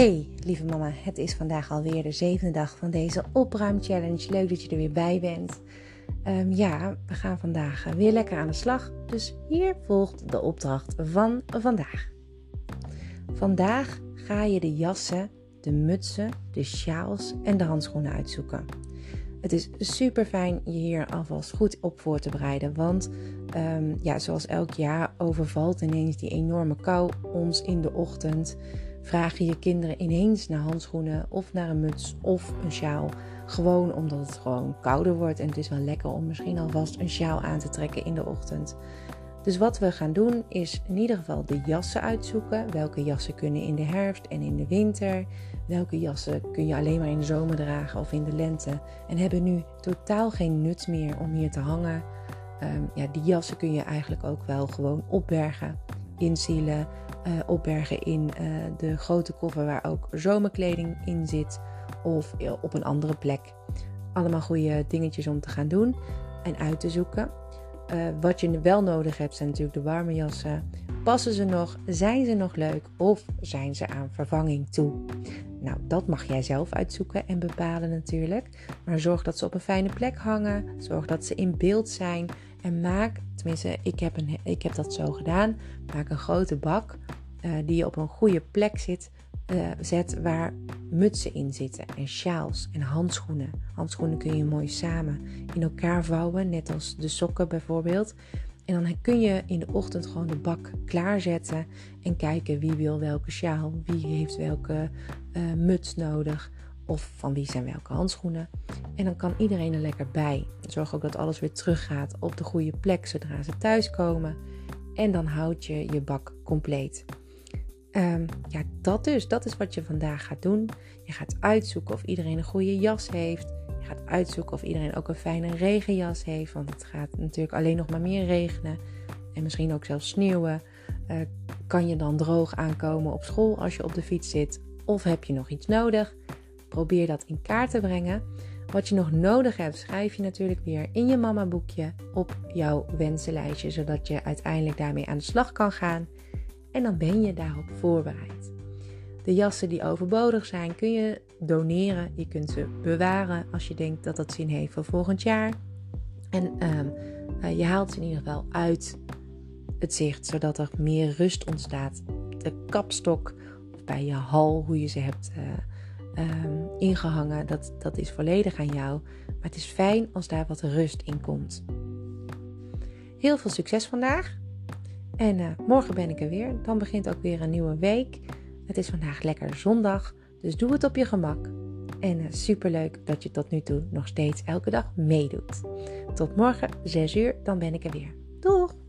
Hey, lieve mama, het is vandaag alweer de zevende dag van deze opruimchallenge. Leuk dat je er weer bij bent. Ehm, ja, we gaan vandaag eh, weer lekker aan de slag. Dus hier volgt de opdracht van vandaag. Vandaag ga je de jassen, de mutsen, de sjaals en de handschoenen uitzoeken. Het is super fijn je hier alvast goed op voor te bereiden. Want um, ja, zoals elk jaar overvalt ineens die enorme kou ons in de ochtend vragen je kinderen ineens naar handschoenen of naar een muts of een sjaal. Gewoon omdat het gewoon kouder wordt en het is wel lekker om misschien alvast een sjaal aan te trekken in de ochtend. Dus wat we gaan doen is in ieder geval de jassen uitzoeken. Welke jassen kunnen in de herfst en in de winter? Welke jassen kun je alleen maar in de zomer dragen of in de lente? En hebben nu totaal geen nut meer om hier te hangen. Um, ja, die jassen kun je eigenlijk ook wel gewoon opbergen, inzielen, uh, opbergen in uh, de grote koffer waar ook zomerkleding in zit of op een andere plek. Allemaal goede dingetjes om te gaan doen en uit te zoeken. Wat je wel nodig hebt zijn natuurlijk de warme jassen. Passen ze nog? Zijn ze nog leuk? Of zijn ze aan vervanging toe? Nou, dat mag jij zelf uitzoeken en bepalen natuurlijk. Maar zorg dat ze op een fijne plek hangen. Zorg dat ze in beeld zijn. En maak, tenminste, ik heb, een, ik heb dat zo gedaan. Maak een grote bak uh, die je op een goede plek zit, uh, zet waar mutsen in zitten en sjaals en handschoenen. Handschoenen kun je mooi samen in elkaar vouwen, net als de sokken bijvoorbeeld. En dan kun je in de ochtend gewoon de bak klaarzetten en kijken wie wil welke sjaal, wie heeft welke uh, muts nodig of van wie zijn welke handschoenen. En dan kan iedereen er lekker bij. Zorg ook dat alles weer teruggaat op de goede plek zodra ze thuiskomen. En dan houd je je bak compleet. Um, ja, dat dus. Dat is wat je vandaag gaat doen. Je gaat uitzoeken of iedereen een goede jas heeft. Je gaat uitzoeken of iedereen ook een fijne regenjas heeft. Want het gaat natuurlijk alleen nog maar meer regenen. En misschien ook zelfs sneeuwen. Uh, kan je dan droog aankomen op school als je op de fiets zit? Of heb je nog iets nodig? Probeer dat in kaart te brengen. Wat je nog nodig hebt, schrijf je natuurlijk weer in je mama boekje op jouw wensenlijstje, zodat je uiteindelijk daarmee aan de slag kan gaan. En dan ben je daarop voorbereid. De jassen die overbodig zijn kun je doneren. Je kunt ze bewaren als je denkt dat dat zin heeft voor volgend jaar. En um, uh, je haalt ze in ieder geval uit het zicht, zodat er meer rust ontstaat. De kapstok of bij je hal, hoe je ze hebt uh, um, ingehangen, dat, dat is volledig aan jou. Maar het is fijn als daar wat rust in komt. Heel veel succes vandaag. En uh, morgen ben ik er weer. Dan begint ook weer een nieuwe week. Het is vandaag lekker zondag. Dus doe het op je gemak. En uh, superleuk dat je tot nu toe nog steeds elke dag meedoet. Tot morgen 6 uur, dan ben ik er weer. Doeg!